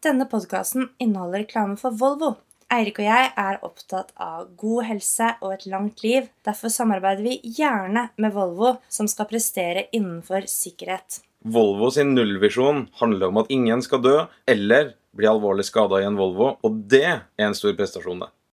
Denne podkasten inneholder reklame for Volvo. Eirik og jeg er opptatt av god helse og et langt liv. Derfor samarbeider vi gjerne med Volvo, som skal prestere innenfor sikkerhet. Volvo sin nullvisjon handler om at ingen skal dø eller bli alvorlig skada i en Volvo, og det er en stor prestasjon. det.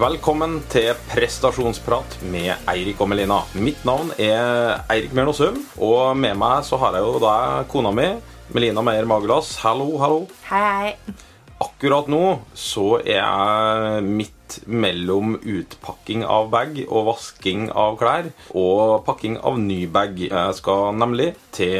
Velkommen til prestasjonsprat med Eirik og Melina. Mitt navn er Eirik Mjørnåsum, og med meg så har jeg jo da kona mi, Melina Meyer Magelas. Hallo, hallo. Hei, hei. Akkurat nå så er jeg midt mellom utpakking av bag og vasking av klær og pakking av ny bag. Jeg skal nemlig til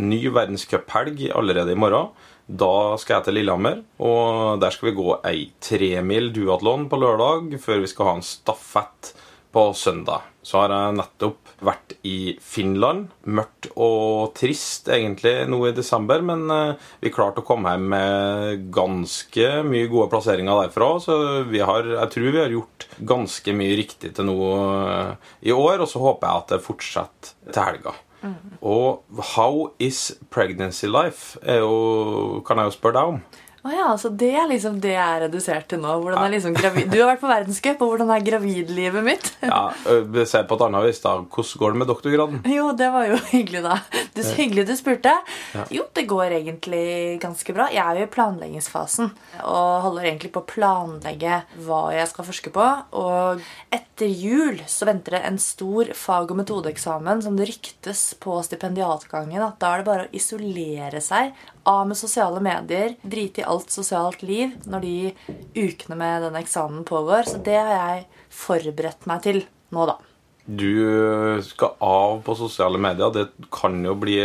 ny verdenscuphelg allerede i morgen. Da skal jeg til Lillehammer, og der skal vi gå ei tremil duatlon på lørdag før vi skal ha en stafett på søndag. Så har jeg nettopp vært i Finland. Mørkt og trist egentlig nå i desember, men eh, vi klarte å komme hjem med ganske mye gode plasseringer derfra. Så har, jeg tror vi har gjort ganske mye riktig til nå eh, i år, og så håper jeg at det fortsetter til helga. Og How is pregnancy life? Er jo, kan jeg jo spørre deg om. Å ja, så Det er liksom det jeg er redusert til nå. Hvordan er liksom gravid... Du har vært på verdenscup, og hvordan er gravidlivet mitt? Ja, Se på et annet vis, da. Hvordan går det med doktorgraden? Jo, det var jo hyggelig, da. Du, så hyggelig du spurte. Jo, det går egentlig ganske bra. Jeg er jo i planleggingsfasen og holder egentlig på å planlegge hva jeg skal forske på. Og etter jul så venter det en stor fag- og metodeeksamen som det ryktes på stipendiatgangen at da er det bare å isolere seg av med sosiale medier, drite i alt sosialt liv når de ukene med denne eksamen pågår. Så det har jeg forberedt meg til nå, da. Du skal av på sosiale medier. Det kan jo bli,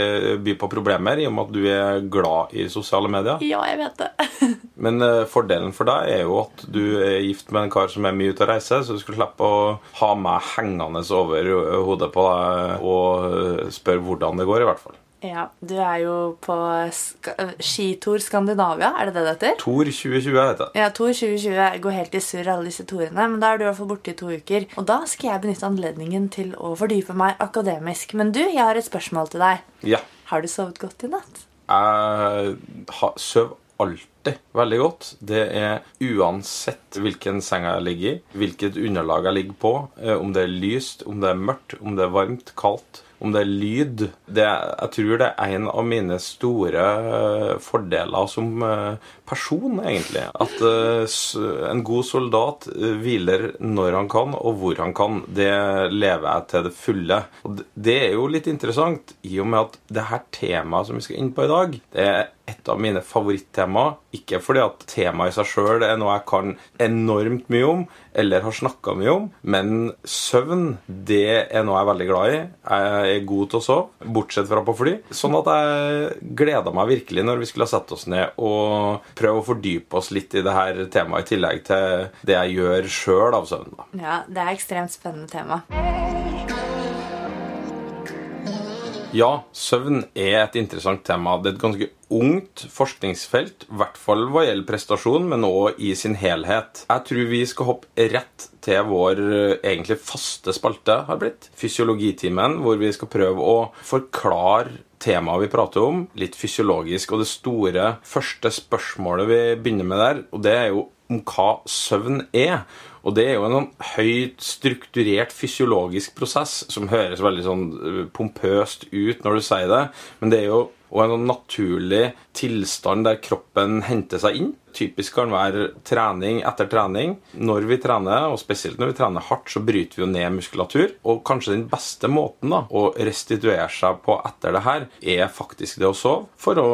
by på problemer i og med at du er glad i sosiale medier. Ja, jeg vet det. Men eh, fordelen for deg er jo at du er gift med en kar som er mye ute og reiser, så du skal slippe å ha meg hengende over hodet på deg og eh, spørre hvordan det går, i hvert fall. Ja, Du er jo på Sk Skitor Skandinavia, er det det det heter? Tor 2020 heter det. Ja, Tor 2020 går helt i surr, alle disse torene. Men da er du i hvert fall borte i to uker. Og da skal jeg benytte anledningen til å fordype meg akademisk. Men du, jeg har et spørsmål til deg. Ja. Har du sovet godt i natt? Jeg har- søv alltid veldig godt. Det er uansett hvilken seng jeg ligger i, hvilket underlag jeg ligger på, eh, om det er lyst, om det er mørkt, om det er varmt, kaldt, om det er lyd. Det, jeg tror det er en av mine store eh, fordeler som eh, person, egentlig. At uh, en god soldat eh, hviler når han kan, og hvor han kan. Det lever jeg til det fulle. Og det- er jo litt interessant, i og med at det her temaet som vi skal inn på i dag, det er et av mine favorittemaer. Ikke fordi at temaet i seg sjøl er noe jeg kan enormt mye om, eller har snakka mye om, men søvn det er noe jeg er veldig glad i. Jeg er god til å sove, bortsett fra på fly. Sånn at jeg gleda meg virkelig når vi skulle sette oss ned og prøve å fordype oss litt i det her temaet, i tillegg til det jeg gjør sjøl av søvnen. Ja, det er ekstremt spennende tema. Ja, søvn er et interessant tema. Det er et ganske ungt forskningsfelt, i hvert fall hva gjelder prestasjon, men òg i sin helhet. Jeg tror vi skal hoppe rett til vår eh, egentlig faste spalte har blitt. Fysiologitimen, hvor vi skal prøve å forklare temaet vi prater om, litt fysiologisk. Og det store første spørsmålet vi begynner med der, og det er jo om hva søvn er. Og det er jo en sånn høyt strukturert fysiologisk prosess som høres veldig sånn eh, pompøst ut når du sier det, men det er jo og en sånn naturlig tilstand der kroppen henter seg inn. Typisk kan være trening etter trening. Når vi trener, og spesielt når vi trener hardt, så bryter vi jo ned muskulatur. Og kanskje den beste måten da, å restituere seg på etter det her, er faktisk det å sove. For å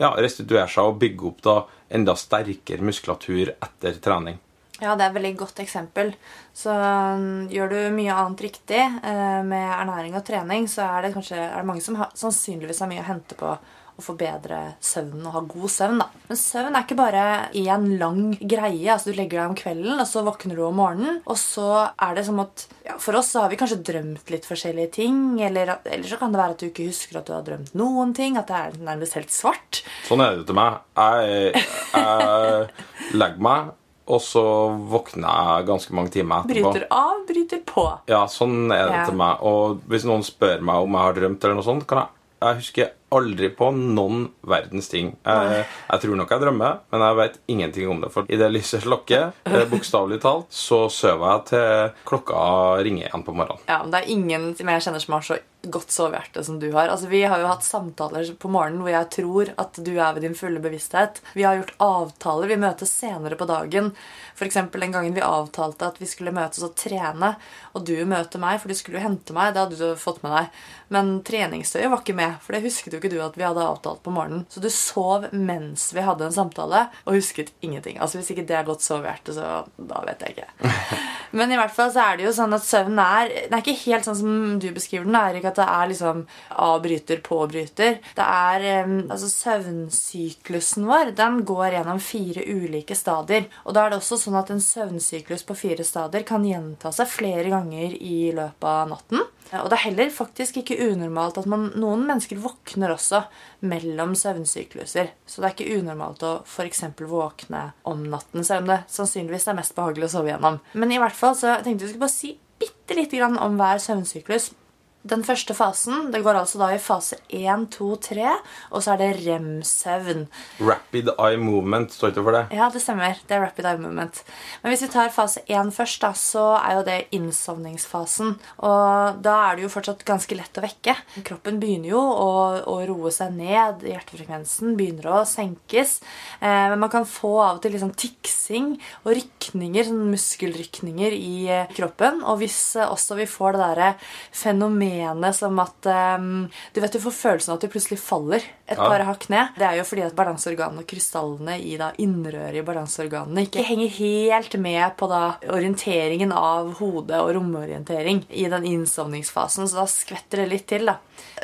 ja, restituere seg og bygge opp da enda sterkere muskulatur etter trening. Ja, det er et veldig godt eksempel. Så um, gjør du mye annet riktig uh, med ernæring og trening, så er det kanskje er det mange som har, sannsynligvis har mye å hente på å få bedre søvn og ha god søvn. da. Men søvn er ikke bare én lang greie. altså Du legger deg om kvelden, og så våkner du om morgenen, og så er det som at ja, For oss så har vi kanskje drømt litt forskjellige ting, eller, eller så kan det være at du ikke husker at du har drømt noen ting, at det er nærmest helt svart. Sånn er det til meg. Jeg, jeg legger meg, og så våkner jeg ganske mange timer etterpå. Bryter av, bryter på. Ja, sånn er det Ja. til meg. Og hvis noen spør meg om jeg har drømt, eller noe sånt, kan jeg jeg husker aldri på noen verdens ting. Jeg, jeg tror nok jeg drømmer, men jeg vet ingenting om det. For i det lyset slukker, eh, bokstavelig talt, så sover jeg til klokka ringer igjen på morgenen. Ja, men Det er ingen som jeg kjenner som har så godt sovehjerte som du har. Altså, Vi har jo hatt samtaler på morgenen hvor jeg tror at du er ved din fulle bevissthet. Vi har gjort avtaler. Vi møtes senere på dagen. F.eks. den gangen vi avtalte at vi skulle møtes og trene, og du møter meg, for du skulle jo hente meg. Det hadde du fått med deg. Men treningstøyet var ikke med, for det husket jo ikke du at vi hadde avtalt på morgenen. Så du sov mens vi hadde en samtale, og husket ingenting. Altså Hvis ikke det er godt hjertet, så da vet jeg ikke. Men i hvert fall så er det jo sånn at søvnen er Den er ikke helt sånn som du beskriver den. Erik, at det er liksom avbryter, påbryter. Det er Altså Søvnsyklusen vår den går gjennom fire ulike stadier. Og da er det også sånn at en søvnsyklus på fire stadier kan gjenta seg flere ganger i løpet av natten. Og det er heller faktisk ikke unormalt at man, noen mennesker våkner også mellom søvnsykluser. Så det er ikke unormalt å f.eks. våkne om natten, selv om det sannsynligvis er mest behagelig å sove gjennom. Men i hvert fall så tenkte jeg skulle bare si bitte lite grann om hver søvnsyklus. Den første fasen det går altså da i fase 1, 2, 3, og så er det rem-søvn. Rapid eye movement står ikke for det. Ja, det stemmer. Det er rapid eye movement. Men hvis vi tar fase 1 først, da, så er jo det innsovningsfasen. Og da er det jo fortsatt ganske lett å vekke. Kroppen begynner jo å, å roe seg ned. Hjertefrekvensen begynner å senkes. Eh, men man kan få av og til liksom tiksing og rykninger, sånn muskelrykninger i eh, kroppen. Og hvis eh, også vi får det derre fenomenet som at um, Du vet du får følelsen av at du plutselig faller et par hakk ned. Det er jo fordi at balanseorganene og krystallene i da innrøret i balanseorganene ikke henger helt med på da orienteringen av hodet og romorientering i den innsovningsfasen, så da skvetter det litt til, da.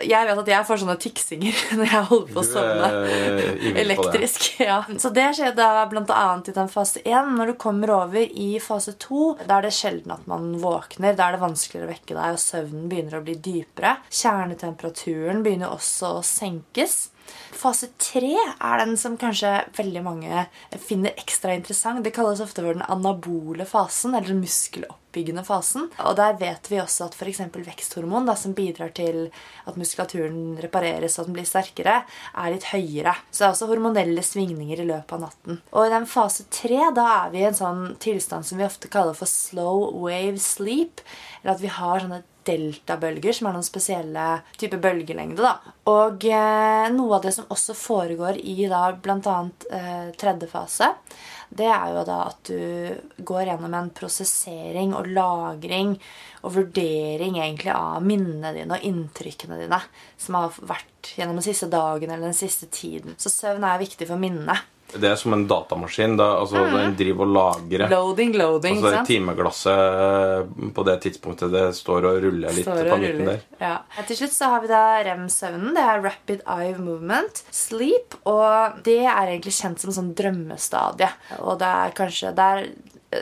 Jeg vet at jeg får sånne tiksinger når jeg holder på å sovne. det. Elektrisk, ja. Så det skjer da annet i den fase 1. Når du kommer over i fase 2, da er det sjelden at man våkner. Da er det vanskeligere å vekke deg, og søvnen begynner å bli dypere. Kjernetemperaturen begynner også å senkes. Fase 3 er den som kanskje veldig mange finner ekstra interessant. Det kalles ofte for den anabole fasen, eller den muskeloppbyggende fasen. Og der vet vi også at f.eks. veksthormon, da, som bidrar til at muskulaturen repareres og at den blir sterkere, er litt høyere. Så det er også hormonelle svingninger i løpet av natten. Og i den fase 3 da er vi i en sånn tilstand som vi ofte kaller for slow wave sleep. Eller at vi har sånne deltabølger, som er noen spesielle type bølgelengde. da. Og eh, noe av det som også foregår i da bl.a. Eh, tredje fase, det er jo da at du går gjennom en prosessering og lagring og vurdering egentlig av minnene dine og inntrykkene dine som har vært gjennom den siste dagen eller den siste tiden. Så søvn er viktig for minnene. Det er som en datamaskin. Da, altså, Den driver og lagrer. Loading, loading. Altså, det sant? timeglasset på det tidspunktet det står og ruller litt Står på og ruller. der. Ja. Til slutt så har vi da REM-søvnen. Det er Rapid Eye Movement. Sleep. Og det er egentlig kjent som sånn drømmestadie. Og det er kanskje det, er,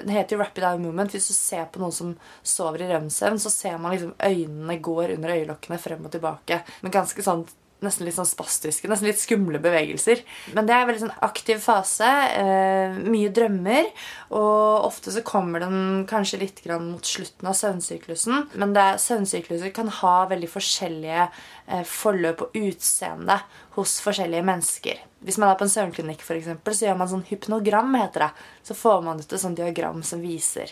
det heter jo Rapid Eye Movement. Hvis du ser på noen som sover i REM-søvn, så ser man liksom øynene går under øyelokkene frem og tilbake. Men ganske sånn Nesten litt sånn spastiske, nesten litt skumle bevegelser. Men det er en veldig sånn aktiv fase. Eh, mye drømmer. Og ofte så kommer den kanskje litt mot slutten av søvnsyklusen. Men er- søvnsykluser kan ha veldig forskjellige eh, forløp og utseende hos forskjellige mennesker. Hvis man er på en søvnklinikk, for eksempel, så gjør man sånn hypnogram, heter det. Så får man ut et sånt diagram som viser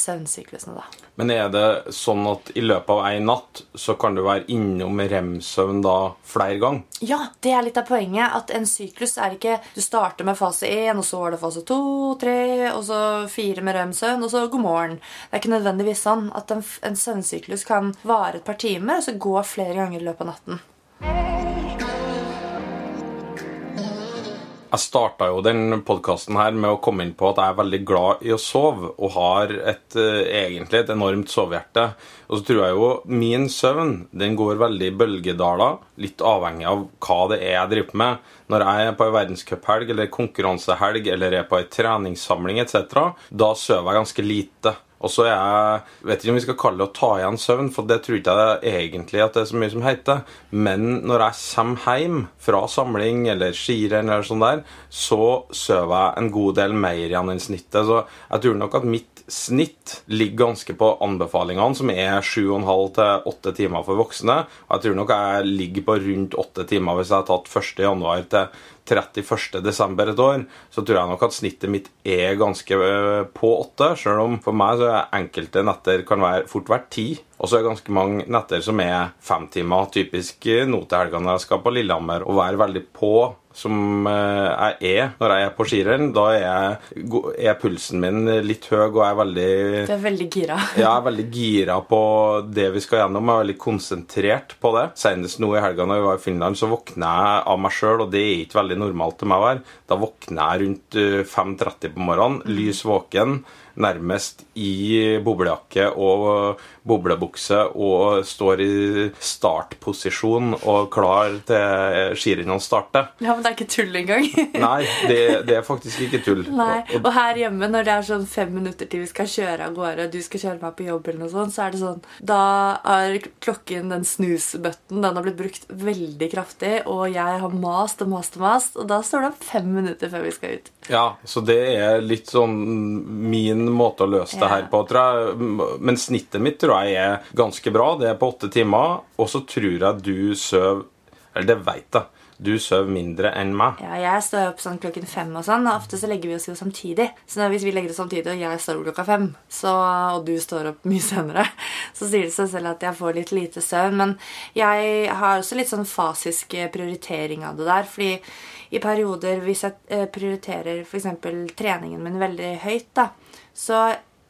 søvnsyklusene, da. Men er det sånn at i løpet av én natt så kan du være innom rem-søvn da flere ganger? Ja, det er litt av poenget. At en syklus er ikke Du starter med fase 1, og så er det fase 2, 3, og så 4 med rømsøvn, og så god morgen. Det er ikke nødvendigvis sånn at en, en søvnsyklus kan vare et par timer, og så gå flere ganger i løpet av natten. Jeg starta jo den podkasten her med å komme inn på at jeg er veldig glad i å sove, og har et, eh, egentlig et enormt sovehjerte. Og så tror jeg jo min søvn den går veldig i bølgedaler, litt avhengig av hva det er jeg driver med. Når jeg er på ei verdenscuphelg eller konkurransehelg eller er på ei treningssamling etc., da sover jeg ganske lite. Og så er jeg vet ikke om vi skal kalle det å ta igjen søvn, for det tror jeg egentlig at det er så mye som heter. Men når jeg kommer hjem fra samling eller skirenn eller sånn der, så sover jeg en god del mer igjen enn snittet. Så jeg tror nok at mitt snitt ligger ganske på anbefalingene, som er 7,5 til 8 timer for voksne. Og jeg tror nok jeg ligger på rundt 8 timer hvis jeg har tatt 1. januar til 31. desember et år, så tror jeg nok at snittet mitt er ganske eh, på åtte. Selv om for meg så er enkelte netter kan være fort vært ti. Og så er det ganske mange netter som er fem timer. Typisk nå til helga når jeg skal på Lillehammer og være veldig på som eh, jeg er når jeg er på skirenn. Da er, jeg, er, pulsen min litt høy, og jeg er veldig Du er veldig gira? ja, jeg er veldig gira på det vi skal gjennom. Jeg er veldig konsentrert på det. Senest nå i helga når vi var i Finland, så våkner jeg av meg sjøl, og det er ikke veldig normalt til meg å være. Da våkner jeg rundt 5.30 eh, på morgenen, lys våken nærmest i boblejakke og boblebukse og står i startposisjon og klar til skirennene starter. Ja, Men det er ikke tull engang? Nei, det, det, er faktisk ikke tull. Nei, Og her hjemme, når det er sånn fem minutter til vi skal kjøre av gårde, du skal kjøre meg på jobb, eller noe sånt, så er det sånn Da er klokken, den snusbøtten, den har blitt brukt veldig kraftig, og jeg har mast og mast og mast, og da står det fem minutter før vi skal ut. Ja, så det er litt sånn min måte å løse det her på. Men snittet mitt tror jeg er ganske bra. Det er på åtte timer. Og så tror jeg du sover Eller det veit jeg. Du sover mindre enn meg. Ja, jeg står opp sånn klokken fem, og sånn, og ofte så legger vi oss jo samtidig. Så hvis vi legger oss samtidig, og jeg står opp klokka fem, så, og du står opp mye senere, så sier det seg selv at jeg får litt lite søvn. Men jeg har også litt sånn fasisk prioritering av det der. fordi i perioder, hvis jeg eh, prioriterer f.eks. treningen min veldig høyt, da, så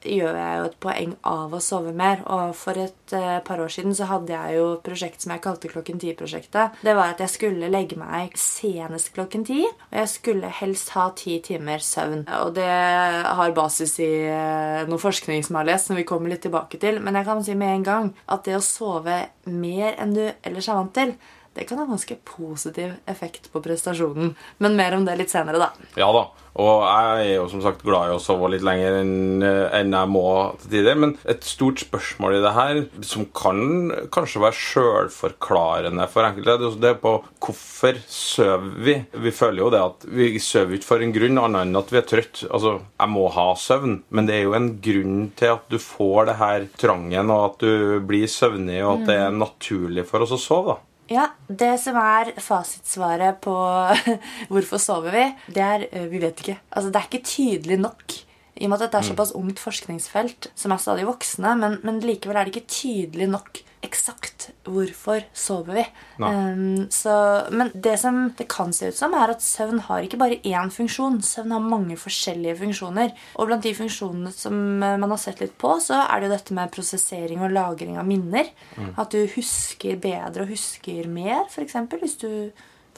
gjør jeg jo et poeng av å sove mer. Og for et uh, par år siden så hadde jeg jo et prosjekt som jeg kalte Klokken ti-prosjektet. Det var at jeg skulle legge meg senest klokken ti, og jeg skulle helst ha ti timer søvn. Og det har basis i uh, noe forskning som jeg har lest, som vi kommer litt tilbake til. Men jeg kan si med en gang at det å sove mer enn du ellers er vant til, det kan ha ganske positiv effekt på prestasjonen. Men mer om det litt senere, da. Ja da. Og jeg er jo som sagt glad i å sove litt lenger enn, enn jeg må til tider. Men et stort spørsmål i det her, som kan kanskje være sjølforklarende for enkelte, det er på hvorfor sover vi? Vi føler jo det at vi sover ikke for en grunn annet enn at vi er trøtt. Altså, jeg må ha søvn, men det er jo en grunn til at du får det her trangen, og at du blir søvnig, og at det er naturlig for oss å sove. da. Ja, Det som er fasitsvaret på hvorfor sover vi, det er øh, vi vet ikke. Altså, Det er ikke tydelig nok. I og med at dette er mm. såpass ungt forskningsfelt, som er stadig voksne, men, men likevel er det ikke tydelig nok eksakt hvorfor sover vi. Um, så, men det som det kan se ut som, er at søvn har ikke bare én funksjon. Søvn har mange forskjellige funksjoner. Og blant de funksjonene som eh, man har sett litt på, så er det jo dette med prosessering og lagring av minner. Mm. At du husker bedre og husker mer, f.eks. Hvis du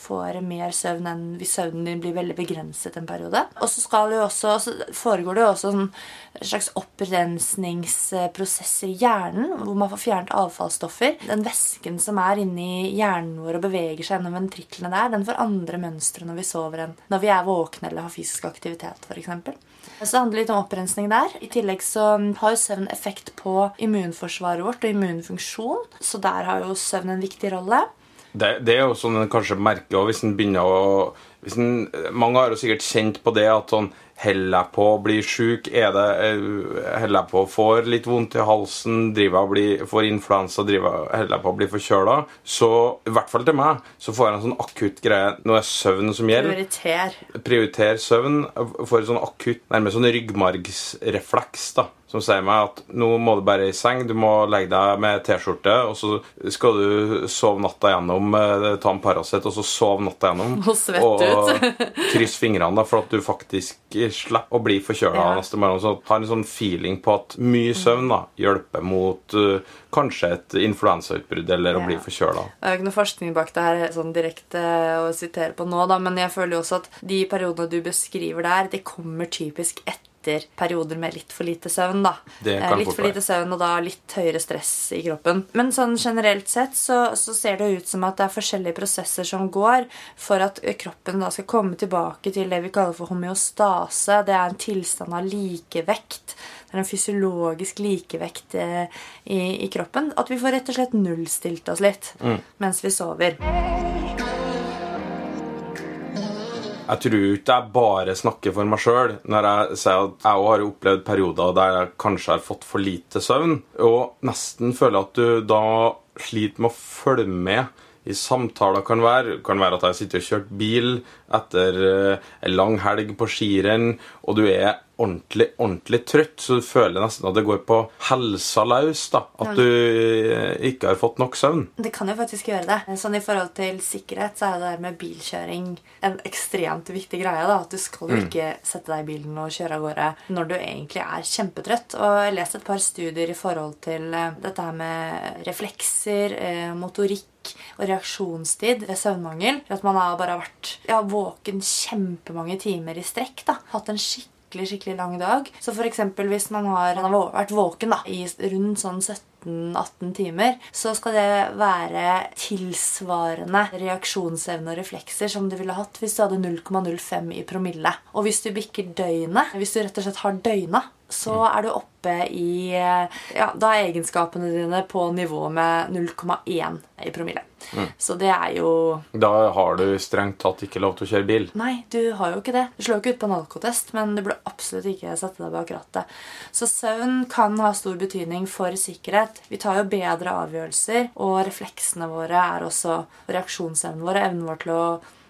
får mer søvn enn hvis søvnen din blir veldig begrenset en periode. Og så, foregår det jo også en slags opprensningsprosesser i hjernen, hvor man får fjernet avfallsstoffer. Den væsken som er inni hjernen vår og beveger seg gjennom ventriklene der, den får andre mønstre når vi sover enn når vi er våkne eller har fysisk aktivitet, f.eks. Så det handler litt om opprensning der. I tillegg så har jo søvn effekt på immunforsvaret vårt og immunfunksjon, så der har jo søvn en viktig rolle. Det, det, er jo sånn en kanskje merker hvis en begynner å en, Mange har jo sikkert kjent på det at sånn Holder jeg på å bli sjuk? Holder jeg på å få litt vondt i halsen? Driver jeg bli, får influensa? Holder jeg på å bli forkjøla? Så i hvert fall til meg så får jeg en sånn akutt greie Nå er søvn som gjelder. Prioriter. Prioriter søvn. Får en sånn akutt, nærmest sånn ryggmargsrefleks. da som sier meg at nå må du bare i seng, du må legge deg med T-skjorte, og så skal du sove natta gjennom, eh, ta en Paracet, og så sove natta gjennom. Og svette ut. kryss fingrene da, for at du faktisk slipper å bli forkjøla Ja. neste morgen. Så ha en sånn feeling på at mye søvn da, hjelper mot uh, kanskje et influensautbrudd eller å bli forkjøla. Det er jo ikke noe forskning bak det her sånn direkte å sitere på nå, da, men jeg føler jo også at de periodene du beskriver der, de kommer typisk etter perioder med litt for lite søvn. da. Det Eh, litt for lite søvn og da litt høyere stress i kroppen. Men sånn generelt sett så, så ser det ut som at det er forskjellige prosesser som går for at kroppen da skal komme tilbake til det vi kaller for homeostase. Det er en tilstand av likevekt. Det er en fysiologisk likevekt eh, i, i kroppen. At vi får rett og slett nullstilt oss litt mens vi sover. Jeg tror ikke jeg bare snakker for meg sjøl når jeg sier at jeg også har opplevd perioder der jeg kanskje har fått for lite søvn, og nesten føler at du da sliter med å følge med i samtaler kan være. Det kan være at jeg sitter og kjørt bil etter eh, en lang helg på skirenn, og du er ordentlig, ordentlig trøtt, så du føler nesten at det går på helsa løs. da, At du eh, ikke har fått nok søvn. Det kan jo faktisk gjøre det. Sånn I forhold til sikkerhet så er det der med bilkjøring en ekstremt viktig greie. da, At du skal jo ikke sette deg i bilen og kjøre av gårde når du egentlig er kjempetrøtt. Og jeg har lest et par studier i forhold til eh, dette her med reflekser, eh, motorikk og reaksjonstid ved søvnmangel. At man har bare vært ja, våken kjempemange timer i strekk. da, Hatt en skikkelig skikkelig lang dag. Så eksempel hvis man har, man har vært våken da, i rundt sånn 17-18 timer, så skal det være tilsvarende reaksjonsevne og reflekser som du ville hatt hvis du hadde 0,05 i promille. Og hvis du bikker døgnet, hvis du rett og slett har døgna, så er du oppe i Ja, da er egenskapene dine på nivå med 0,1 i promille. Så det er jo Da har du strengt tatt ikke lov til å kjøre bil. Nei, du har jo ikke det. Du slår jo ikke ut på en alkotest, men du burde absolutt ikke sette deg bak rattet. Så søvn kan ha stor betydning for sikkerhet. Vi tar jo bedre avgjørelser, og refleksene våre er også og reaksjonsevnen vår og evnen vår til å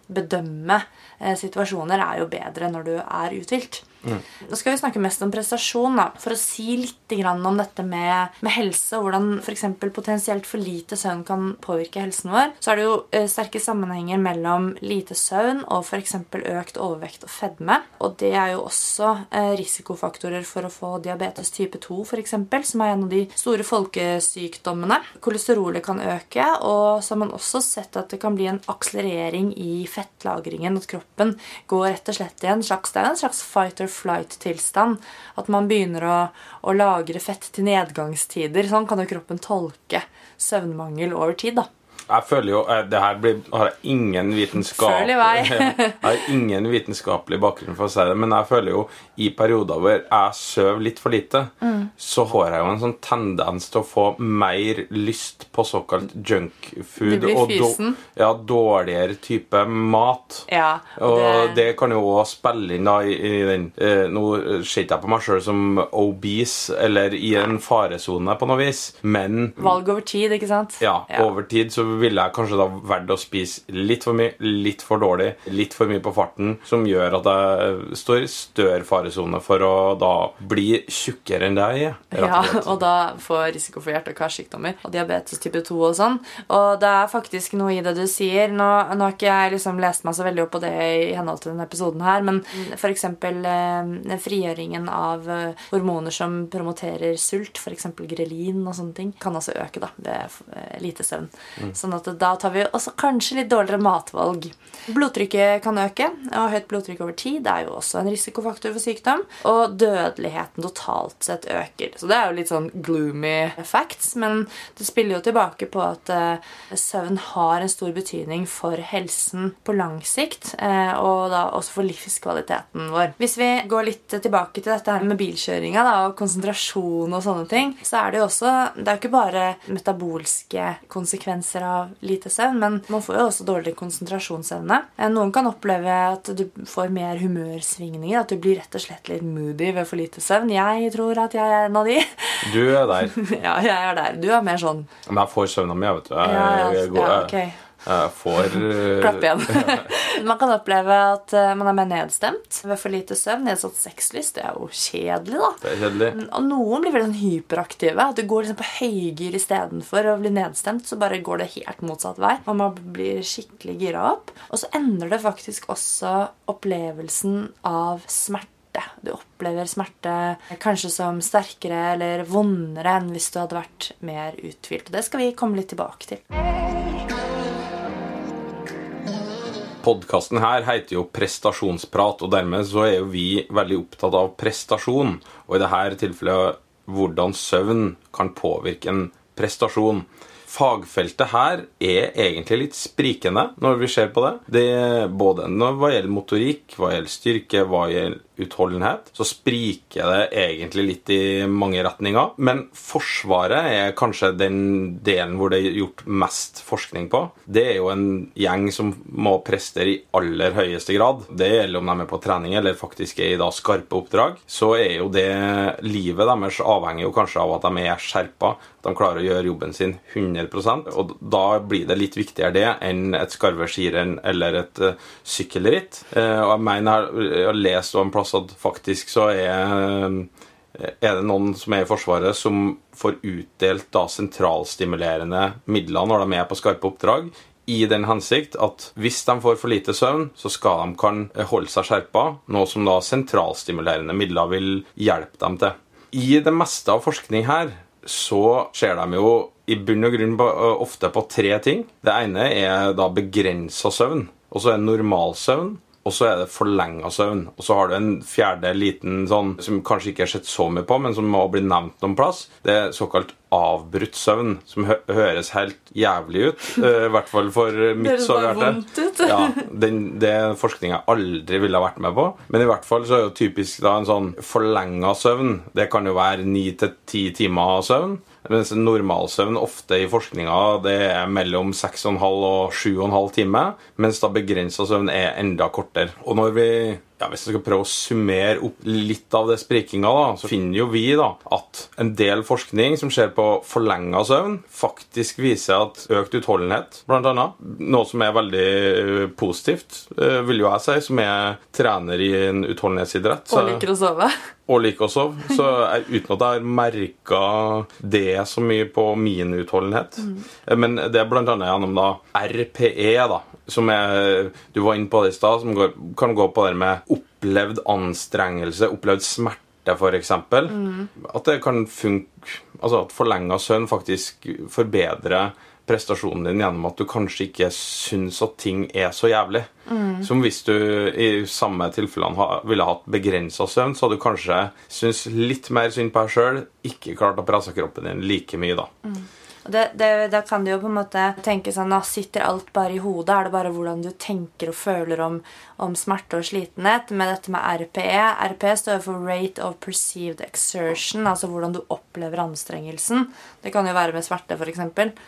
bedømme eh, situasjoner er jo bedre når du er uthvilt. Nå skal vi snakke mest om prestasjon. da. For å si litt om dette med, med helse, og hvordan f.eks. potensielt for lite søvn kan påvirke helsen vår, så er det jo eh, sterke sammenhenger mellom lite søvn og f.eks. økt overvekt og fedme. Og det er jo også eh, risikofaktorer for å få diabetes type 2, f.eks., som er en av de store folkesykdommene. Kolesterolet kan øke, og så har man også sett at det kan bli en akselerering i fettlagringen. At kroppen går rett og slett i en slags, det er en slags fight or flight-tilstand. At man begynner å, å lagre fett til nedgangstider. Sånn kan jo kroppen tolke søvnmangel over tid. da. Jeg føler jo eh, Det her blir, har jeg ingen vitenskap Følg i vei. jeg har ingen vitenskapelig bakgrunn for å si det, men jeg føler jo i perioder hvor jeg sover litt for lite, Mm. så har jeg jo en sånn tendens til å få mer lyst på såkalt junk food. Du blir og fysen. ja, dårligere type mat. Ja, Og det, kan jo også spille inn da i, i den eh, Nå ser ikke jeg på meg sjøl som obese eller i en faresone på noe vis, men Valg over tid, ikke sant? ja, over tid så ville jeg kanskje da valgt å spise litt for mye, litt for dårlig, litt for mye på farten, som gjør at jeg står i større faresone for å da bli tjukkere enn det jeg er. Ja, og da få risiko for hjerte- og karsykdommer og diabetes type 2 og sånn. Og det er faktisk noe i det du sier. Nå, nå har ikke jeg liksom lest meg så veldig opp på det i henhold til denne episoden her, men f.eks. Eh, frigjøringen av eh, hormoner som promoterer sult, f.eks. grelin og sånne ting, kan også øke da ved eh, lite søvn. Sånn at da tar vi også kanskje litt dårligere matvalg. Blodtrykket kan øke, og høyt blodtrykk over tid er jo også en risikofaktor for sykdom. Og dødeligheten totalt sett øker. Så det er jo litt sånn gloomy facts, men det spiller jo tilbake på at uh, søvn har en stor betydning for helsen på lang sikt, uh, og da også for livskvaliteten vår. Hvis vi går litt tilbake til dette her med bilkjøringa da, og konsentrasjon og sånne ting, så er det jo også Det er jo ikke bare metabolske konsekvenser av lite søvn, men man får jo også dårlig konsentrasjonsevne. Eh, Noen kan oppleve at du får mer humørsvingninger, at du blir rett og slett litt moody ved for lite søvn. Jeg tror at jeg er en av de. Du er der. ja, jeg er der. Du er mer sånn Men jeg får søvna mi, vet du. Jeg, Ja, ja, jeg, går, ja, jeg, ok. eh, får eh, Klapp igjen. man kan oppleve at eh, man er mer nedstemt ved for lite søvn. Nedsatt sexlyst. Det er jo kjedelig, da. Det er kjedelig. Og noen blir veldig sånn hyperaktive. At du går liksom på høygir istedenfor å bli nedstemt. Så bare går det helt motsatt vei. Og man blir skikkelig gira opp. Og så endrer det faktisk også opplevelsen av smerte. Du opplever smerte kanskje som sterkere eller vondere enn hvis du hadde vært mer uthvilt. Det skal vi komme litt tilbake til. Podkasten her heter jo Prestasjonsprat, og dermed så er jo vi veldig opptatt av prestasjon. Og i dette tilfellet hvordan søvn kan påvirke en prestasjon. Fagfeltet her er egentlig litt sprikende når vi ser på det. det er både hva gjelder motorikk, hva gjelder styrke, hva gjelder utholdenhet, så spriker det egentlig litt i mange retninger. Men Forsvaret er kanskje den delen hvor det er gjort mest forskning på. Det er jo en gjeng som må prestere i aller høyeste grad. Det gjelder om de er på trening eller faktisk er i da skarpe oppdrag. Så er jo det livet deres avhenger jo kanskje av at de er skjerpa. At de klarer å gjøre jobben sin 100% Og da blir det litt viktigere det enn et skarve skirenn eller et uh, sykkelritt. Uh, og jeg mener jeg har lest om en plass at faktisk så er, er det noen som er i Forsvaret, som får utdelt da sentralstimulerende midler når de er på skarpe oppdrag. I den hensikt at hvis de får for lite søvn, så skal de kan holde seg skjerpa. Noe som da sentralstimulerende midler vil hjelpe dem til. I det meste av forskning her så ser de jo i bunn og grunn ofte på tre ting. Det ene er da begrensa søvn. Og så er normalsøvn og så er det forlenga søvn. Og så har du en fjerde liten sånn som kanskje ikke er sett så mye på, men som må bli nevnt noen plass. Det er såkalt avbrutt søvn, som hø høres helt jævlig ut. Uh, I hvert fall for mitt sårhjerte. ja, den, det er forskning jeg aldri ville ha vært med på. Men i hvert fall så er jo typisk da en sånn forlenga søvn. Det kan jo være ni til ti timer søvn. Mens normalsøvn ofte i forskninga det er mellom 6,5 og 7,5 timer. Mens da begrensa søvn er enda kortere. Og når vi ja, Hvis jeg skal prøve å summere opp litt av det sprikinga, da, så finner jo vi da at en del forskning som skjer på forlenga søvn, faktisk viser at økt utholdenhet, annet, noe som er veldig eh, positivt, eh, vil jo jeg si, som er trener i en utholdenhetsidrett. Og liker å sove. Og liker å sove. Så jeg, uten at jeg har merka det så mye på min utholdenhet. Mm. Men det er annet gjennom da RPE, da, som er, du var inne på det i stad, som går, kan gå på det med opplevd anstrengelse, opplevd smerte, f.eks. Mm. At det kan funke Altså at forlenga søvn faktisk forbedrer prestasjonen din gjennom at du kanskje ikke syns at ting er så jævlig. Mm. Som hvis du i samme tilfellene ville hatt begrensa søvn, så hadde du kanskje syntes litt mer synd på deg sjøl, ikke klart å presse kroppen din like mye da. Mm. Det, det, da kan du jo på en måte tenke sånn da Sitter alt bare i hodet? Er det bare hvordan du tenker og føler om, om smerte og slitenhet? Med dette med RPE RPE står for Rate of Perceived Exertion, altså hvordan du opplever anstrengelsen. Det kan jo være med smerte, f.eks.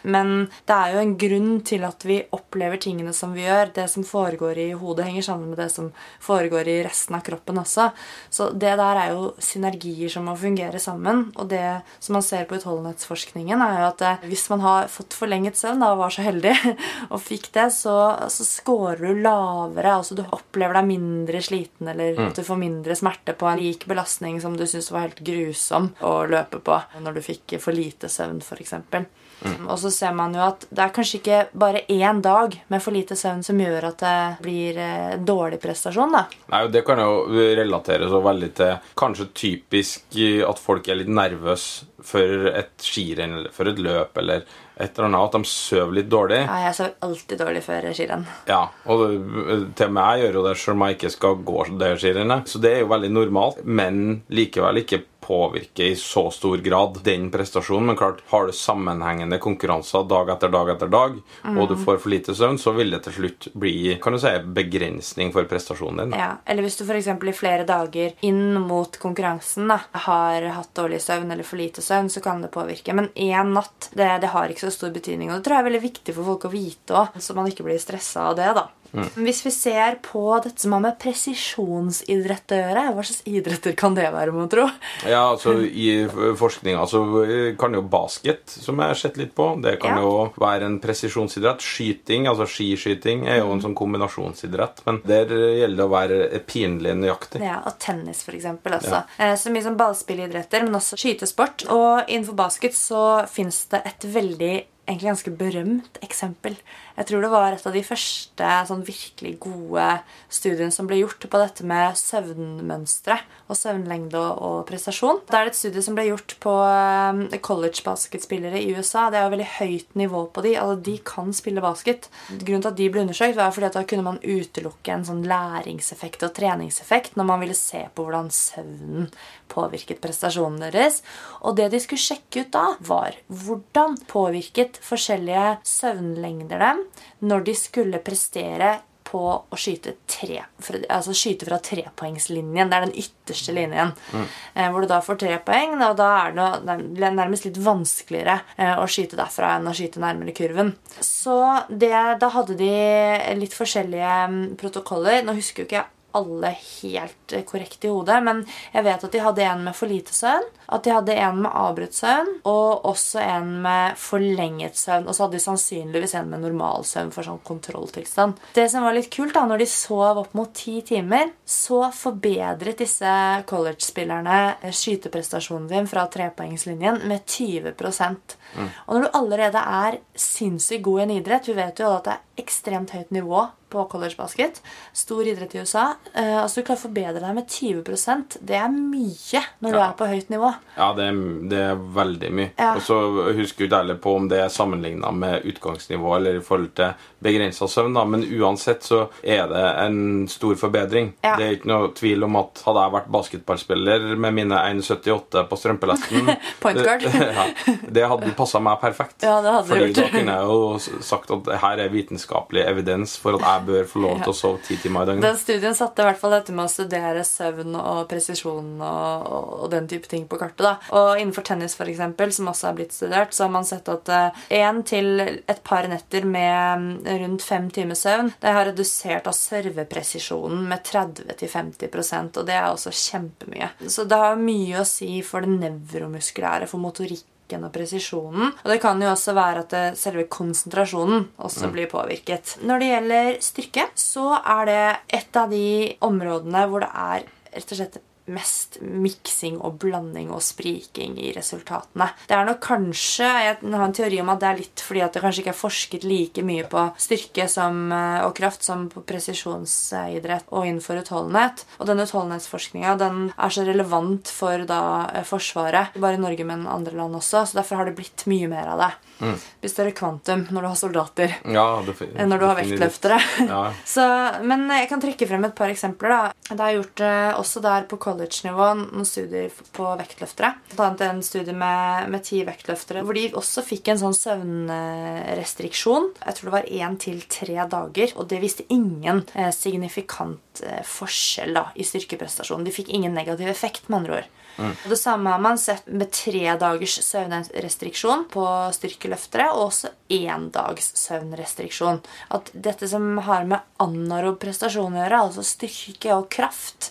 Men det er jo en grunn til at vi opplever tingene som vi gjør. Det som foregår i hodet, henger sammen med det som foregår i resten av kroppen også. Så det der er jo synergier som må fungere sammen. Og det som man ser på utholdenhetsforskningen, er jo at det hvis man har fått forlenget søvn da, og var så heldig og fikk det, så, så scorer du lavere. altså Du opplever deg mindre sliten, eller mm. at du får mindre smerte på en lik belastning som du syntes var helt grusom å løpe på når du fikk for lite søvn, f.eks. Mm. Og så ser man jo at det er kanskje ikke bare én dag med for lite søvn som gjør at det blir eh, dårlig prestasjon. da. Nei, Det kan jo relatere så veldig til kanskje typisk at folk er litt nervøse for et skirenn eller for et løp eller et eller annet, at de sover litt dårlig. Ja, jeg sover alltid dårlig før skirenn. Ja, og til og med jeg gjør jo det selv om jeg ikke skal gå det skirennet. Så det er jo veldig normalt, men likevel ikke påvirke i så stor grad den prestasjonen. Men klart, har du sammenhengende konkurranser dag etter dag etter dag, mm. og du mm. får for lite søvn, så vil det til slutt bli kan du si, begrensning for prestasjonen din. Ja, Eller hvis du f.eks. i flere dager inn mot konkurransen da, har hatt dårlig søvn eller for lite søvn, så kan det påvirke. Men én natt det, det, har ikke så stor betydning. Og det tror jeg er veldig viktig for folk å vite òg, så man ikke blir stressa av det. da. Hvis vi ser på dette som har med presisjonsidrett å gjøre, hva slags idretter kan det være, må tro? Ja, altså I forskninga så kan jo basket, som jeg har sett litt på, det kan Ja. jo være en presisjonsidrett. Skyting, altså skiskyting, er jo en sånn kombinasjonsidrett. Men der gjelder det å være pinlig nøyaktig. Ja, Og tennis, for eksempel. Også. Eh, Så mye som ballspillidretter, men også skytesport. Og innenfor basket så fins det et veldig egentlig ganske berømt eksempel. Jeg tror det var et av de første sånn virkelig gode studiene som ble gjort på dette med søvnmønstre og søvnlengde og, prestasjon. Det er et studie som ble gjort på eh, college-basketspillere i USA. Det er jo veldig høyt nivå på de. Altså, de kan spille basket. Grunnen til at de ble undersøkt, var fordi at da kunne man utelukke en sånn læringseffekt og treningseffekt når man ville se på hvordan søvnen påvirket prestasjonen deres. Og det de skulle sjekke ut da, var hvordan påvirket forskjellige søvnlengder dem når de skulle prestere på å skyte tre, altså skyte fra trepoengslinjen. Det er den ytterste linjen. Mm. hvor du da får tre poeng, og da er det noe- nærmest litt vanskeligere eh, å skyte derfra enn å skyte nærmere kurven. Så det, da hadde de litt forskjellige mm, protokoller. Nå husker jo ikke jeg alle helt eh, korrekt i hodet, men jeg vet at de hadde en med for lite søvn, at de hadde en med avbrutt søvn, og også en med forlenget søvn. Og så hadde de sannsynligvis en med normal søvn for sånn kontrolltilstand. Det som var litt kult, da, når de sov opp mot ti timer, så forbedret disse college-spillerne skyteprestasjonen din fra trepoengslinjen med 20 Og når du allerede er sinnssykt god i en idrett Vi vet jo at det er ekstremt høyt nivå på collegebasket. Stor idrett i USA. Uh, altså Du klarer å forbedre deg med 20% Det er mye når du er på høyt nivå. Ja, det er, det er veldig mye. Ja. Og så husker jeg ikke på om det er sammenligna med utgangsnivå eller i forhold til begrensa søvn, da. men uansett så er det en stor forbedring. Ja. Det er ikke noe tvil om at hadde jeg vært basketballspiller med mine 1,78 på strømpelesten Point guard. ja, Det hadde passa meg perfekt. Ja, det hadde Fordi gjort. da kunne jeg jo sagt at her er vitenskapelig evidens for at jeg bør få lov til å sove ti timer i døgnet. Den studien satte i hvert fall dette med å studere søvn og presisjon og, og, og den type ting på kartet. da. Og innenfor tennis, for eksempel, som også er blitt studert, så har man sett at én til et par netter med mm, rundt fem timers søvn det har redusert av servepresisjonen med 30-50% og det er også kjempemye. Så det har mye å si for det nevromuskulære, for motorikken og presisjonen. Og det kan jo også være at selve konsentrasjonen også blir påvirket. Når det gjelder styrke, så er det et av de områdene hvor det er rett og slett mest miksing og blanding og spriking i resultatene. Det er nok kanskje Jeg har en teori om at det er litt fordi at det kanskje ikke er forsket like mye på styrke som, eh, og kraft som på presisjonsidrett og innenfor utholdenhet. Og den utholdenhetsforskninga den er så relevant for da eh, Forsvaret, bare i Norge, men andre land også, så derfor har det blitt mye mer av det. Det blir større kvantum når du har soldater Ja, det, enn når du har vektløftere. Ja. Så, men jeg kan trekke frem et par eksempler. da. Det er gjort eh, også der på college-nivå noen studier på vektløftere. Blant annet en studie med, med ti vektløftere hvor de også fikk en sånn søvnrestriksjon. Jeg tror det var én til tre dager. Og det viste ingen eh, signifikant eh, forskjell da, i styrkeprestasjonen. De fikk ingen negativ effekt, med andre ord. Det samme har man sett med tre dagers søvnrestriksjon på styrkeløftere, og også én dags søvnrestriksjon. At dette som har med anarob prestasjon å gjøre, altså styrke og kraft,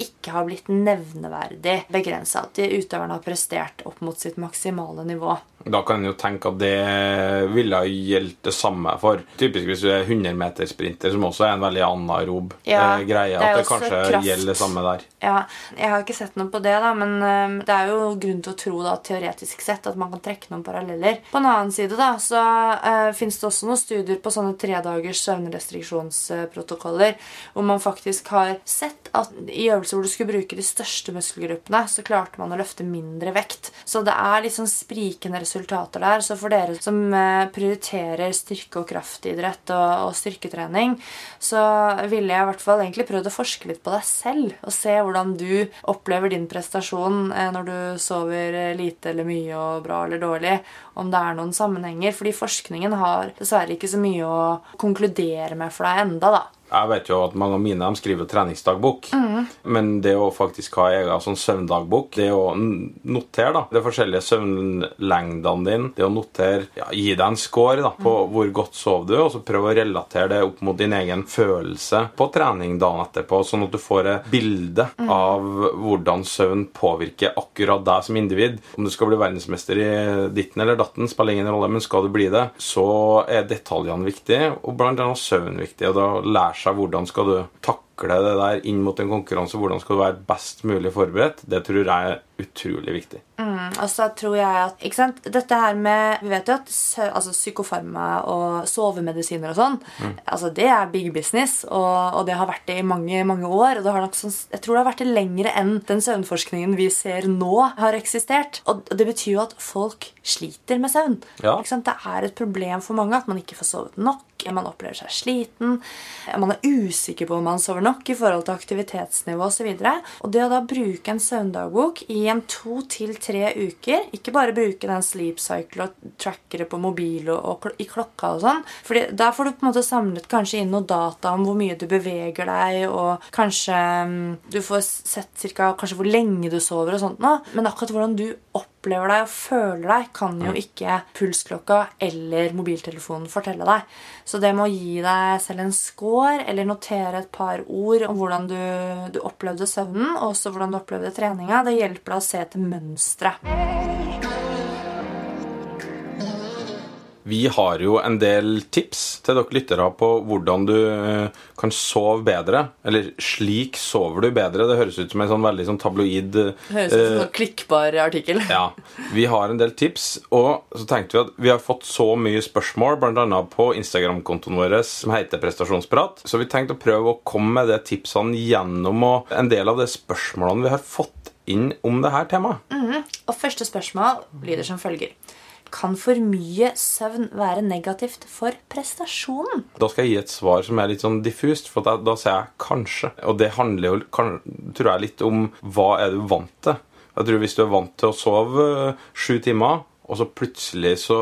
ikke har blitt nevneverdig begrensa. At de utøverne har prestert opp mot sitt maksimale nivå. Da kan en jo tenke at det ville gjeldt det samme for Typisk hvis du er 100-metersprinter, som også er en veldig anarob Ja, eh, greie. At det kanskje kraft. gjelder det samme der. Ja, Jeg har ikke sett noe på det, da, men øhm, det er jo grunn til å tro da, teoretisk sett at man kan trekke noen paralleller. På en annen side da, så uh, fins det også noen studier på sånne tredagers søvnrestriksjonsprotokoller hvor man faktisk har sett at i øvelser hvor du skulle bruke de største muskelgruppene, så klarte man å løfte mindre vekt. Så det er litt sånn sprikende resultater der. Så for dere som eh, prioriterer styrke- og kraftidrett og, og styrketrening, så ville jeg i hvert fall egentlig prøvd å forske litt på deg selv og se hvordan du opplever din prestasjon eh, når du sover eh, lite eller mye og bra eller dårlig. Om det er noen sammenhenger. Fordi forskningen har dessverre ikke så mye å konkludere med for deg enda da. Jeg vet jo at mange av mine de skriver treningsdagbok, men det å faktisk ha egen sånn søvndagbok, det å notere da, de forskjellige søvnlengdene dine, det å notere, ja, gi deg en score da, på hvor godt sov du, og så prøv å relatere det opp mot din egen følelse på trening dagen etterpå, sånn at du får et bilde av hvordan søvn påvirker akkurat deg som individ. Om du skal bli verdensmester i ditten eller datten, spiller ingen rolle, men skal du bli det, så er detaljene viktige, og blant annet søvn viktig, og da seg hvordan skal du takle det der inn mot en konkurranse, hvordan skal du være best mulig forberedt, det tror jeg er utrolig viktig. Og så tror jeg at ikke sant? Dette her med Vi vet jo at altså, psykofarma og sovemedisiner og sånn altså Det er big business, og, og det har vært det i mange mange år. Og det har nok sånn, jeg tror det har vært det lenger enn den søvnforskningen vi ser nå, har eksistert. Og det betyr jo at folk sliter med søvn. Ja. Ikke sant? Det er et problem for mange at man ikke får sovet nok. Man opplever seg sliten. Man er usikker på om man sover nok i forhold til aktivitetsnivå osv. Og, så og det å da bruke en søvndagbok i en to til tre uker Ikke bare bruke den sleep cycle og trackere på mobil og, og i klokka og sånn. Fordi der får du på en måte samlet kanskje inn noe data om hvor mye du beveger deg, og kanskje um, du får sett cirka, kanskje hvor lenge du sover og sånt nå. Men akkurat hvordan du opplever deg og føler deg, kan jo ikke pulsklokka eller mobiltelefonen fortelle deg. Så det med å gi deg selv en score eller notere et par ord om hvordan du, du opplevde søvnen, og også hvordan du opplevde treninga, det hjelper deg å se etter mønstre. Vi har jo en del tips til dere lyttere på hvordan du eh, kan sove bedre. Eller 'slik sover du bedre'. Det høres ut som en sånn veldig sånn tabloid Høres ut som en sånn klikkbar artikkel. Ja, Vi har en del tips, og så tenkte vi at vi har fått så mye spørsmål, bl.a. på Instagram-kontoen vår som heter Prestasjonsprat, så vi tenkte å prøve å komme med de tipsene gjennom og en del av de spørsmålene vi har fått inn om det her temaet. Og første spørsmål lyder som følger. Kan for mye søvn være negativt for prestasjonen? Da skal jeg gi et svar som er litt sånn diffust, for da, da sier jeg kanskje. Og det handler jo kan, tror jeg litt om hva er du vant til. Jeg tror Hvis du er vant til å sove eh, sju timer, og så plutselig så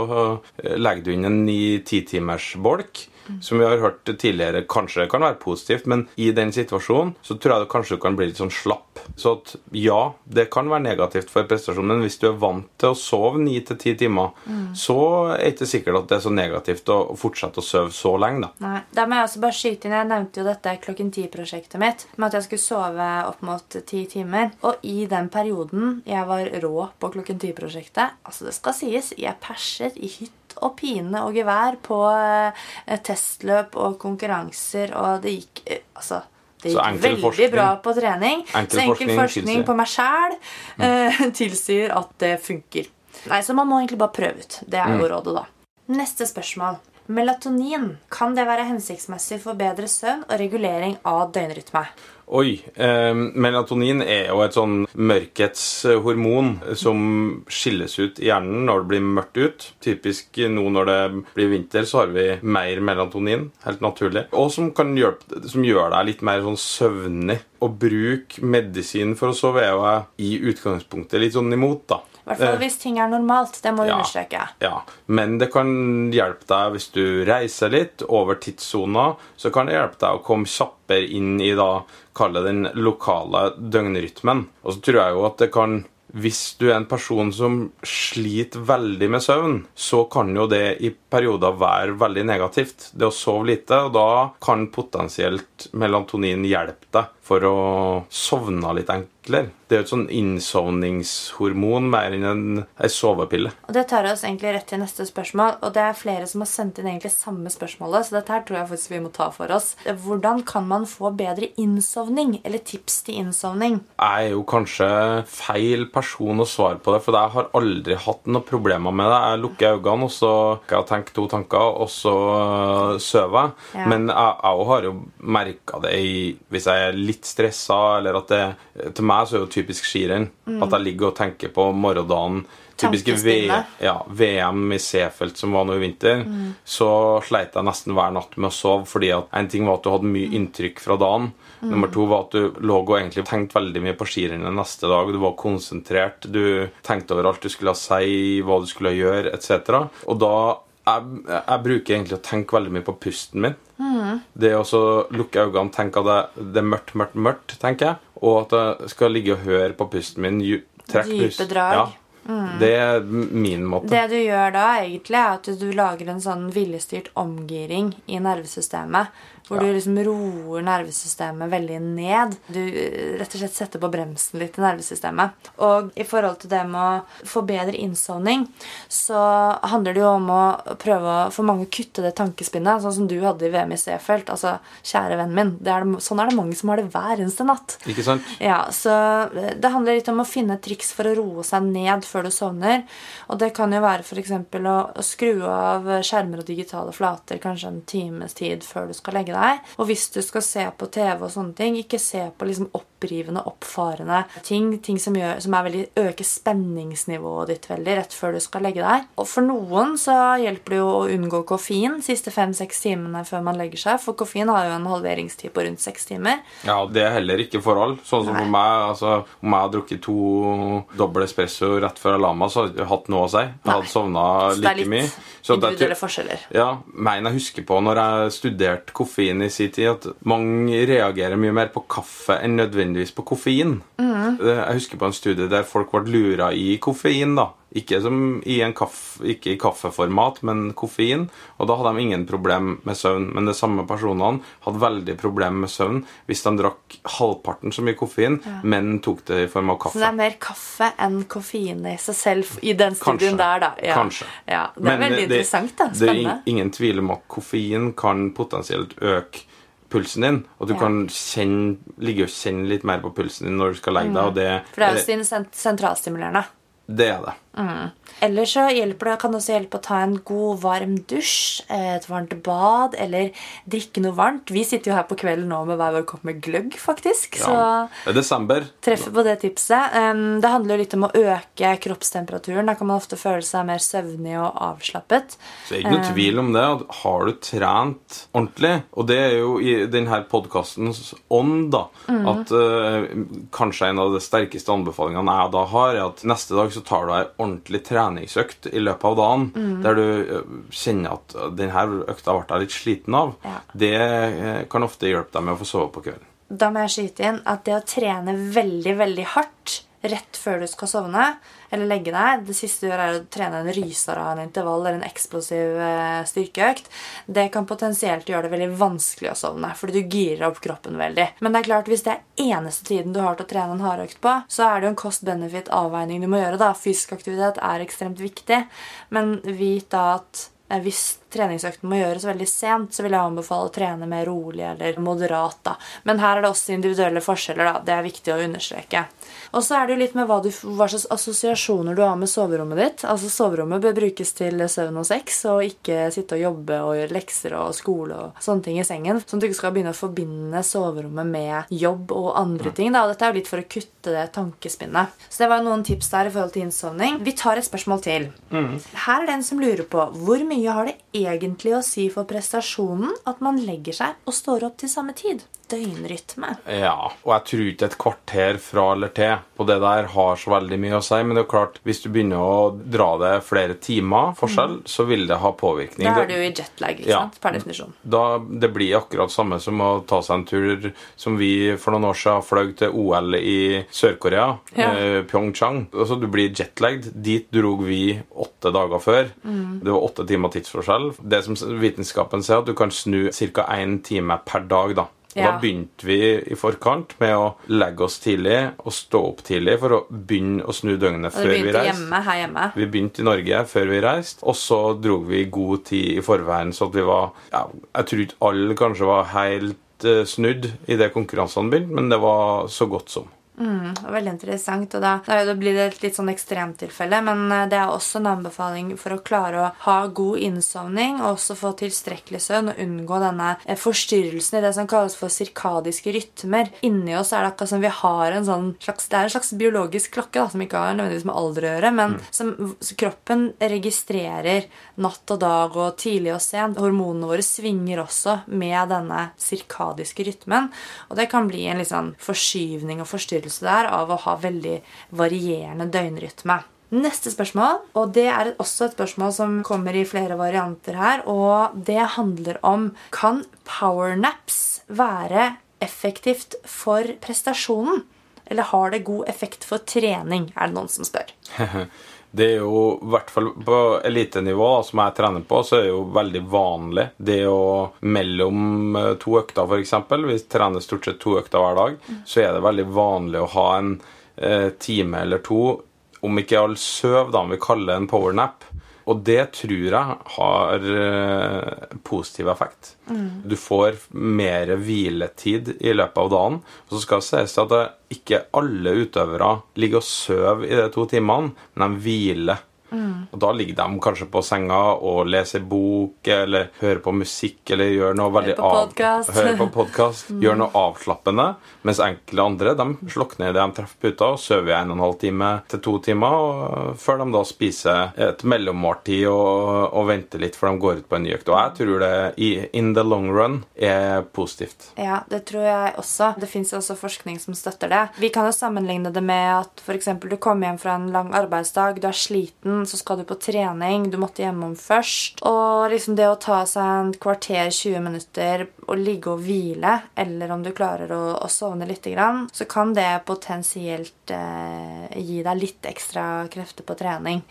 eh, legger du inn en ni-ti timers bolk, som vi har hørt tidligere kanskje kan være positivt, men i den situasjonen så tror jeg det kanskje kan bli litt sånn slapp. Så at ja, det kan være negativt for prestasjonen, men hvis du er vant til å sove ni til ti timer, så er det ikke sikkert at det er så negativt å fortsette å sove så lenge, da. Nei, da må Jeg også bare skyte inn, jeg nevnte jo dette klokken ti-prosjektet mitt. Med at jeg skulle sove opp mot ti timer. Og i den perioden jeg var rå på klokken ti-prosjektet Altså, det skal sies, jeg perser i hytt og pine og gevær på eh, testløp og konkurranser, og det gikk eh, Altså det gikk veldig forskning- bra på trening. enkel så enkel forskning forskning på meg sjæl eh, tilsier at det funker. Nei, Så man må egentlig bare prøve ut. Det er jo rådet, da. Neste spørsmål. Melatonin. Kan det være hensiktsmessig for bedre søvn og regulering av døgnrytme? Oi. Eh, melatonin er jo et sånn mørkets hormon som skilles ut i hjernen når det blir mørkt ut. Typisk nå når det blir vinter, så har vi mer melatonin. Helt naturlig. Og som, kan hjelpe, som gjør deg litt mer sånn søvnig. Å bruke medisin for å sove er jo jeg i utgangspunktet litt sånn imot, da. I hvert fall Eh, hvis ting er normalt. Det må vi ja. understreke. Ja, men det kan hjelpe deg hvis du reiser litt over tidssona. Så kan det hjelpe deg å komme kjappere inn i da, kalle den lokale døgnrytmen. Og så tror jeg jo at det kan hvis du er en person som sliter veldig med søvn, så kan jo det i perioder være veldig negativt. Det å sove lite, og da kan potensielt melatonin hjelpe deg for å sovne litt enklere. Det er jo et sånn innsovningshormon mer enn en, en sovepille. Og Det tar oss egentlig rett til neste spørsmål. Og det er flere som har sendt inn egentlig samme spørsmålet, så dette her tror jeg faktisk vi må ta for oss. Hvordan kan man få bedre innsovning? Eller tips til innsovning? Jeg er jo kanskje feil person å svare på det, for jeg har aldri hatt noen problemer med det. Jeg lukker øynene, og så kan jeg tenke to tanker, og så sover jeg. Ja. Men jeg, jeg har jo merka det i, hvis jeg er litt stressa, eller at det Til meg så er det jo typisk skirenn. At jeg ligger og tenker på morgendagen. Typiske v, ja, VM i Seefeld som var nå i vinter, så sleit jeg nesten hver natt med å sove. fordi at En ting var at du hadde mye inntrykk fra dagen. Nummer to var at du lå og egentlig tenkte veldig mye på skirennet neste dag. Du var konsentrert. Du tenkte over alt du skulle si, hva du skulle gjøre, etc. Og da jeg, jeg bruker egentlig å tenke veldig mye på pusten min. Det å lukke øynene, tenke at det, det er mørkt, mørkt, mørkt, tenker jeg. Og at jeg skal ligge og høre på pusten min. Trekk pust. drag. Mm. Det er min måte. Det du gjør da, egentlig, er at du lager en sånn viljestyrt omgiring i nervesystemet. Hvor du liksom roer nervesystemet veldig ned. Du eh, rett og slett setter på bremsen litt i nervesystemet. Og i forhold til det med å få bedre innsovning, så handler det jo om å prøve å for mange kutte det tankespinnet, sånn som du hadde i VM i Seefeld. Altså, kjære vennen min, det er det, sånn er det mange som har det hver eneste natt. Ikke sant? Ja, så eh, Det handler litt om å finne triks for å roe seg ned før du sovner. Og det kan jo være f.eks. Å, å skru av skjermer og digitale flater kanskje en times tid før du skal legge deg. Og hvis du skal se på TV og sånne ting, ikke se på liksom opprivende, oppfarende ting. Ting som, gjør, som er veldig, øker spenningsnivået ditt veldig rett før du skal legge deg. Og for noen så hjelper det jo å unngå koffein siste fem-seks timene før man legger seg. For koffein har jo en halveringstid på rundt seks timer. Ja, Det er heller ikke for alle. Sånn som for meg, altså, Om jeg har drukket to doble espresso rett før jeg la meg, så har jeg hatt noe å si. Jeg hadde sovna Så det er like mye. litt Så det er individuelle forskjeller. Ja, men jeg husker på når jeg studerte koffein i sin tid, at mange reagerer mye mer på kaffe enn nødvendigvis på koffein. Mm. Jeg husker på en studie der folk ble lura i koffein. da. Ikke, som i en kaff, ikke i kaffeformat, men koffein. Og da hadde de ingen problem med søvn. Men de samme personene hadde veldig problem med søvn hvis de drakk halvparten så mye koffein, men tok det i form av kaffe. Så det er mer kaffe enn koffein i seg selv i den Kanskje. studien der, da. Ja. Kanskje. Ja, det er Men veldig interessant, da. Det er ingen tvil om at koffein kan potensielt øke pulsen din. Og du Ja. kan kjenne, ligge og kjenne litt mer på pulsen din når du skal legge deg. Mm. det, For det er jo sentralstimulerende. det er det. Ellers så hjelper det, kan det også hjelpe å ta en god, varm dusj, eh, et varmt bad, eller drikke noe varmt. Vi sitter jo her på kvelden nå med hver vår kopp med gløgg, faktisk. Så Ja. Det er desember. treffer på det tipset. Um, det handler jo litt om å øke kroppstemperaturen. Da kan man ofte føle seg mer søvnig og avslappet. Så det er ikke noe tvil om det. Har du trent ordentlig Og det er jo i denne podkastens ånd, da. At uh, kanskje en av de sterkeste anbefalingene jeg da har, er at neste dag så tar du deg en ordentlig treningsøkt i løpet av dagen. Der du eh, kjenner at denne økta ble jeg litt sliten av. Ja. Det eh, kan ofte hjelpe deg med å få sove på kvelden. Da må jeg skyte inn at det å trene veldig, veldig hardt rett før du skal sovne, eller legge deg Det siste du gjør, er å trene en rysere av en intervall eller en eksplosiv eh, styrkeøkt. Det kan potensielt gjøre det veldig vanskelig å sovne, fordi du girer opp kroppen veldig. Men det er klart, hvis det er eneste tiden du har til å trene en hardøkt på, så er det jo en cost-benefit-avveining du må gjøre. da. Fysisk aktivitet er ekstremt viktig, men vit da at Hvis treningsøkten må gjøres veldig sent, så vil jeg anbefale å trene mer rolig eller moderat. da. Men her er det også individuelle forskjeller. da. Det er viktig å understreke. Og så er det jo litt med hva, du, hva slags assosiasjoner du har med soverommet ditt. Altså Soverommet bør brukes til søvn og sex, og ikke sitte og jobbe og gjøre lekser og skole og sånne ting i sengen. Sånn at du ikke skal begynne å forbinde soverommet med jobb og andre ting. da. Og dette er jo litt for å kutte det tankespinnet. Så det var noen tips der i forhold til innsovning. Vi tar et spørsmål til. Her er det en som lurer på hvor mye har det egentlig å si for prestasjonen at man legger seg og står opp til samme tid? Døgnrytme. Ja, og jeg tror ikke et kvarter fra eller til på det der har så veldig mye å si. Men det er klart, hvis du begynner å dra det flere timer forskjell, så vil det ha påvirkning. Da er du i jetlag, ikke Ja. sant? Per definisjon. da, det blir akkurat samme som å ta seg en tur som vi for noen år siden fløy til OL i Sør-Korea, Ja. eh, Pyeongchang. Altså, du blir jetlagd. Dit drog vi åtte dager før. Mm. Det var åtte timer tidsforskjell. Det som vitenskapen sier, at du kan snu ca. én time per dag. da. Og Ja. Da begynte vi i forkant med å legge oss tidlig og stå opp tidlig for å begynne å snu døgnet før vi reiste. hjemme her hjemme. Vi begynte i Norge før vi reiste, og så dro vi god tid i forveien, så at vi var ja, Jeg tror ikke alle kanskje var helt eh, snudd idet konkurransene begynte, men det var så godt som. Det var Veldig interessant. og da, da blir det et litt sånn ekstremtilfelle, men eh, det er også en anbefaling for å klare å ha god innsovning og også få tilstrekkelig søvn og unngå denne eh, forstyrrelsen i det som kalles for sirkadiske rytmer. Inni oss er det akkurat som vi har en sånn slags, det er en slags biologisk klokke da, som ikke har nødvendigvis med alder å gjøre, men som kroppen registrerer natt og dag og tidlig og sent. Hormonene våre svinger også med denne sirkadiske rytmen, og det kan bli en litt sånn forskyvning og forstyrrelse der av å ha veldig varierende døgnrytme. Neste spørsmål, og det er også et spørsmål som kommer i flere varianter her, og det handler om kan powernaps være effektivt for prestasjonen? Eller har det god effekt for trening, er det noen som spør. Det er jo, i hvert fall på elitenivå, som jeg trener på, så er det jo veldig vanlig det å mellom eh, to økter, f.eks. Vi trener stort sett to økter hver dag. Så er det veldig vanlig å ha en eh, time eller to, om ikke all søv, da, om vi kaller det en powernap. Og det tror jeg har eh, positiv effekt. Du får mer hviletid i løpet av dagen. Og så skal det sies at ikke alle utøvere ligger og sover i de to timene, men de hviler. Og Da ligger de kanskje på senga og leser bok eller hører på musikk eller gjør noe veldig hører på podcast, gjør noe avslappende. Mens enkelte andre de slokner idet de treffer puta og sover en og en halv time til to timer og, før de da spiser et mellommåltid og, og venter litt før de går ut på en ny økt. Og jeg tror det i in the long run er positivt. Ja, det tror jeg også. Det fins også forskning som støtter det. Vi kan jo sammenligne det med at f.eks. du kommer hjem fra en lang arbeidsdag, du er sliten, så skal du på trening, du måtte hjemom først. Og liksom det å ta seg en kvarter, 20 minutter og ligge og hvile, eller om du klarer å, å sovne litt, så kan det potensielt eh, gi deg litt ekstra krefter på trening.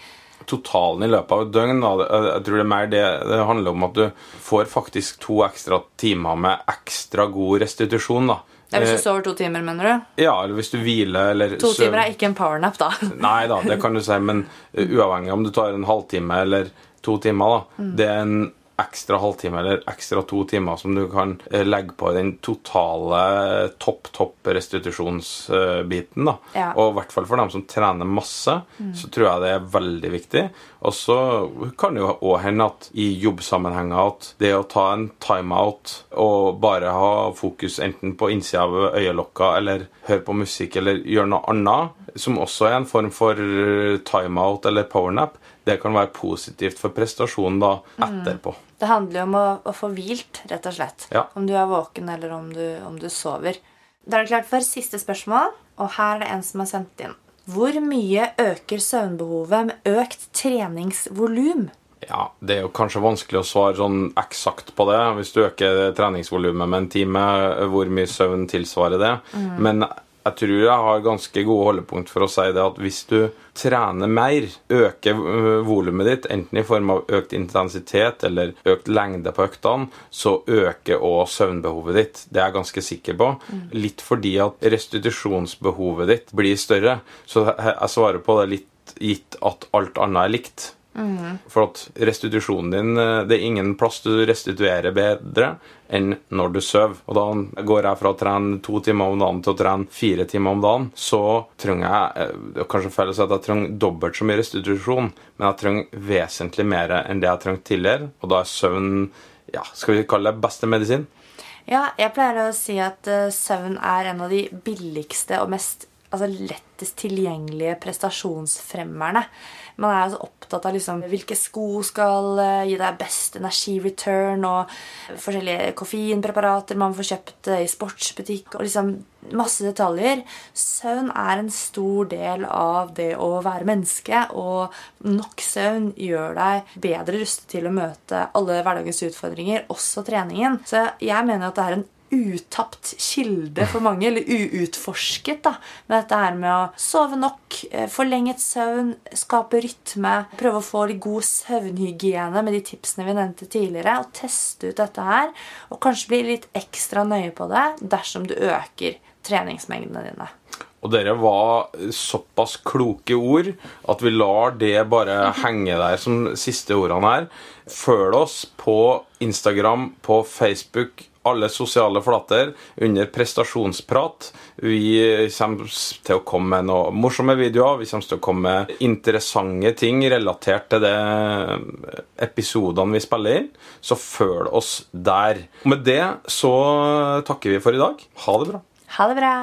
totalen i løpet av et døgn. Da. Jeg tror det er mer det det handler om at du får faktisk to ekstra timer med ekstra god restitusjon. da. Ja, hvis Eh, du sover to timer, mener du? Ja, eller hvis du hviler eller To søv- timer er ikke en powernap, da. Nei da, det kan du si, men uh, uavhengig om du tar en halvtime eller to timer, da, Mm. det er en ekstra halvtime eller ekstra to timer som du kan eh, legge på den totale topp, topp restitusjonsbiten. da. Ja. Og i hvert fall for dem som trener masse, så tror jeg det er veldig viktig. Og så kan det jo òg hende at i jobbsammenhenger at det å ta en timeout og bare ha fokus enten på innsida av øyelokka eller høre på musikk eller gjøre noe annet, som også er en form for timeout eller powernap, det kan være positivt for prestasjonen da etterpå. Det handler jo om å, å få hvilt, rett og slett. Ja. Om du er våken, eller om du, om du sover. Da er det klart for siste spørsmål, og her er det en som har sendt inn. Hvor mye øker søvnbehovet med økt treningsvolum? Ja, Det er jo kanskje vanskelig å svare sånn eksakt på det. Hvis du øker treningsvolumet med en time, hvor mye søvn tilsvarer det. Men jeg tror jeg har ganske gode holdepunkt for å si det at hvis du trener mer, øker øh, volumet ditt, enten i form av økt intensitet eller økt lengde på øktene, så øker òg søvnbehovet ditt. Det er jeg ganske sikker på. Litt fordi at restitusjonsbehovet ditt blir større. Så jeg svarer på det litt gitt at alt annet er likt. For at restitusjonen din eh, Det er ingen plass du restituerer bedre enn når du sover. Og da går jeg fra å trene to timer om dagen til å trene fire timer om dagen. Så trenger jeg eh, kanskje feil å si at jeg trenger dobbelt så mye restitusjon, men jeg trenger vesentlig mer enn det jeg trengte tidligere. Og da er søvn ja, skal vi kalle det beste medisin? Ja, jeg pleier å si at eh, søvn er en av de billigste og mest altså, lettest tilgjengelige prestasjonsfremmerne. Man er så opptatt av liksom, hvilke sko skal eh, gi deg best energi-return, og forskjellige koffeinpreparater man får kjøpt eh, i sportsbutikk, og liksom masse detaljer. Søvn er en stor del av det å være menneske, og nok søvn gjør deg bedre rustet til å møte alle hverdagens utfordringer, også treningen. Så jeg mener at det er en utapt kilde for mange, eller uutforsket. da, med dette her med å sove nok, eh, forlenget søvn, skape rytme, prøve å få litt god søvnhygiene med de tipsene vi nevnte tidligere, og teste ut dette her, og kanskje bli litt ekstra nøye på det dersom du øker treningsmengdene dine. Og dere var såpass kloke ord at vi lar det bare henge der som siste ordene her. Følg oss på Instagram, på Facebook, alle sosiale flater under prestasjonsprat. Vi kommer til å komme med noen morsomme videoer. Vi kommer til å komme med interessante ting relatert til det episodene vi spiller inn. Så følg oss der. Og med det så takker vi for i dag. Ha det bra. Ha det bra!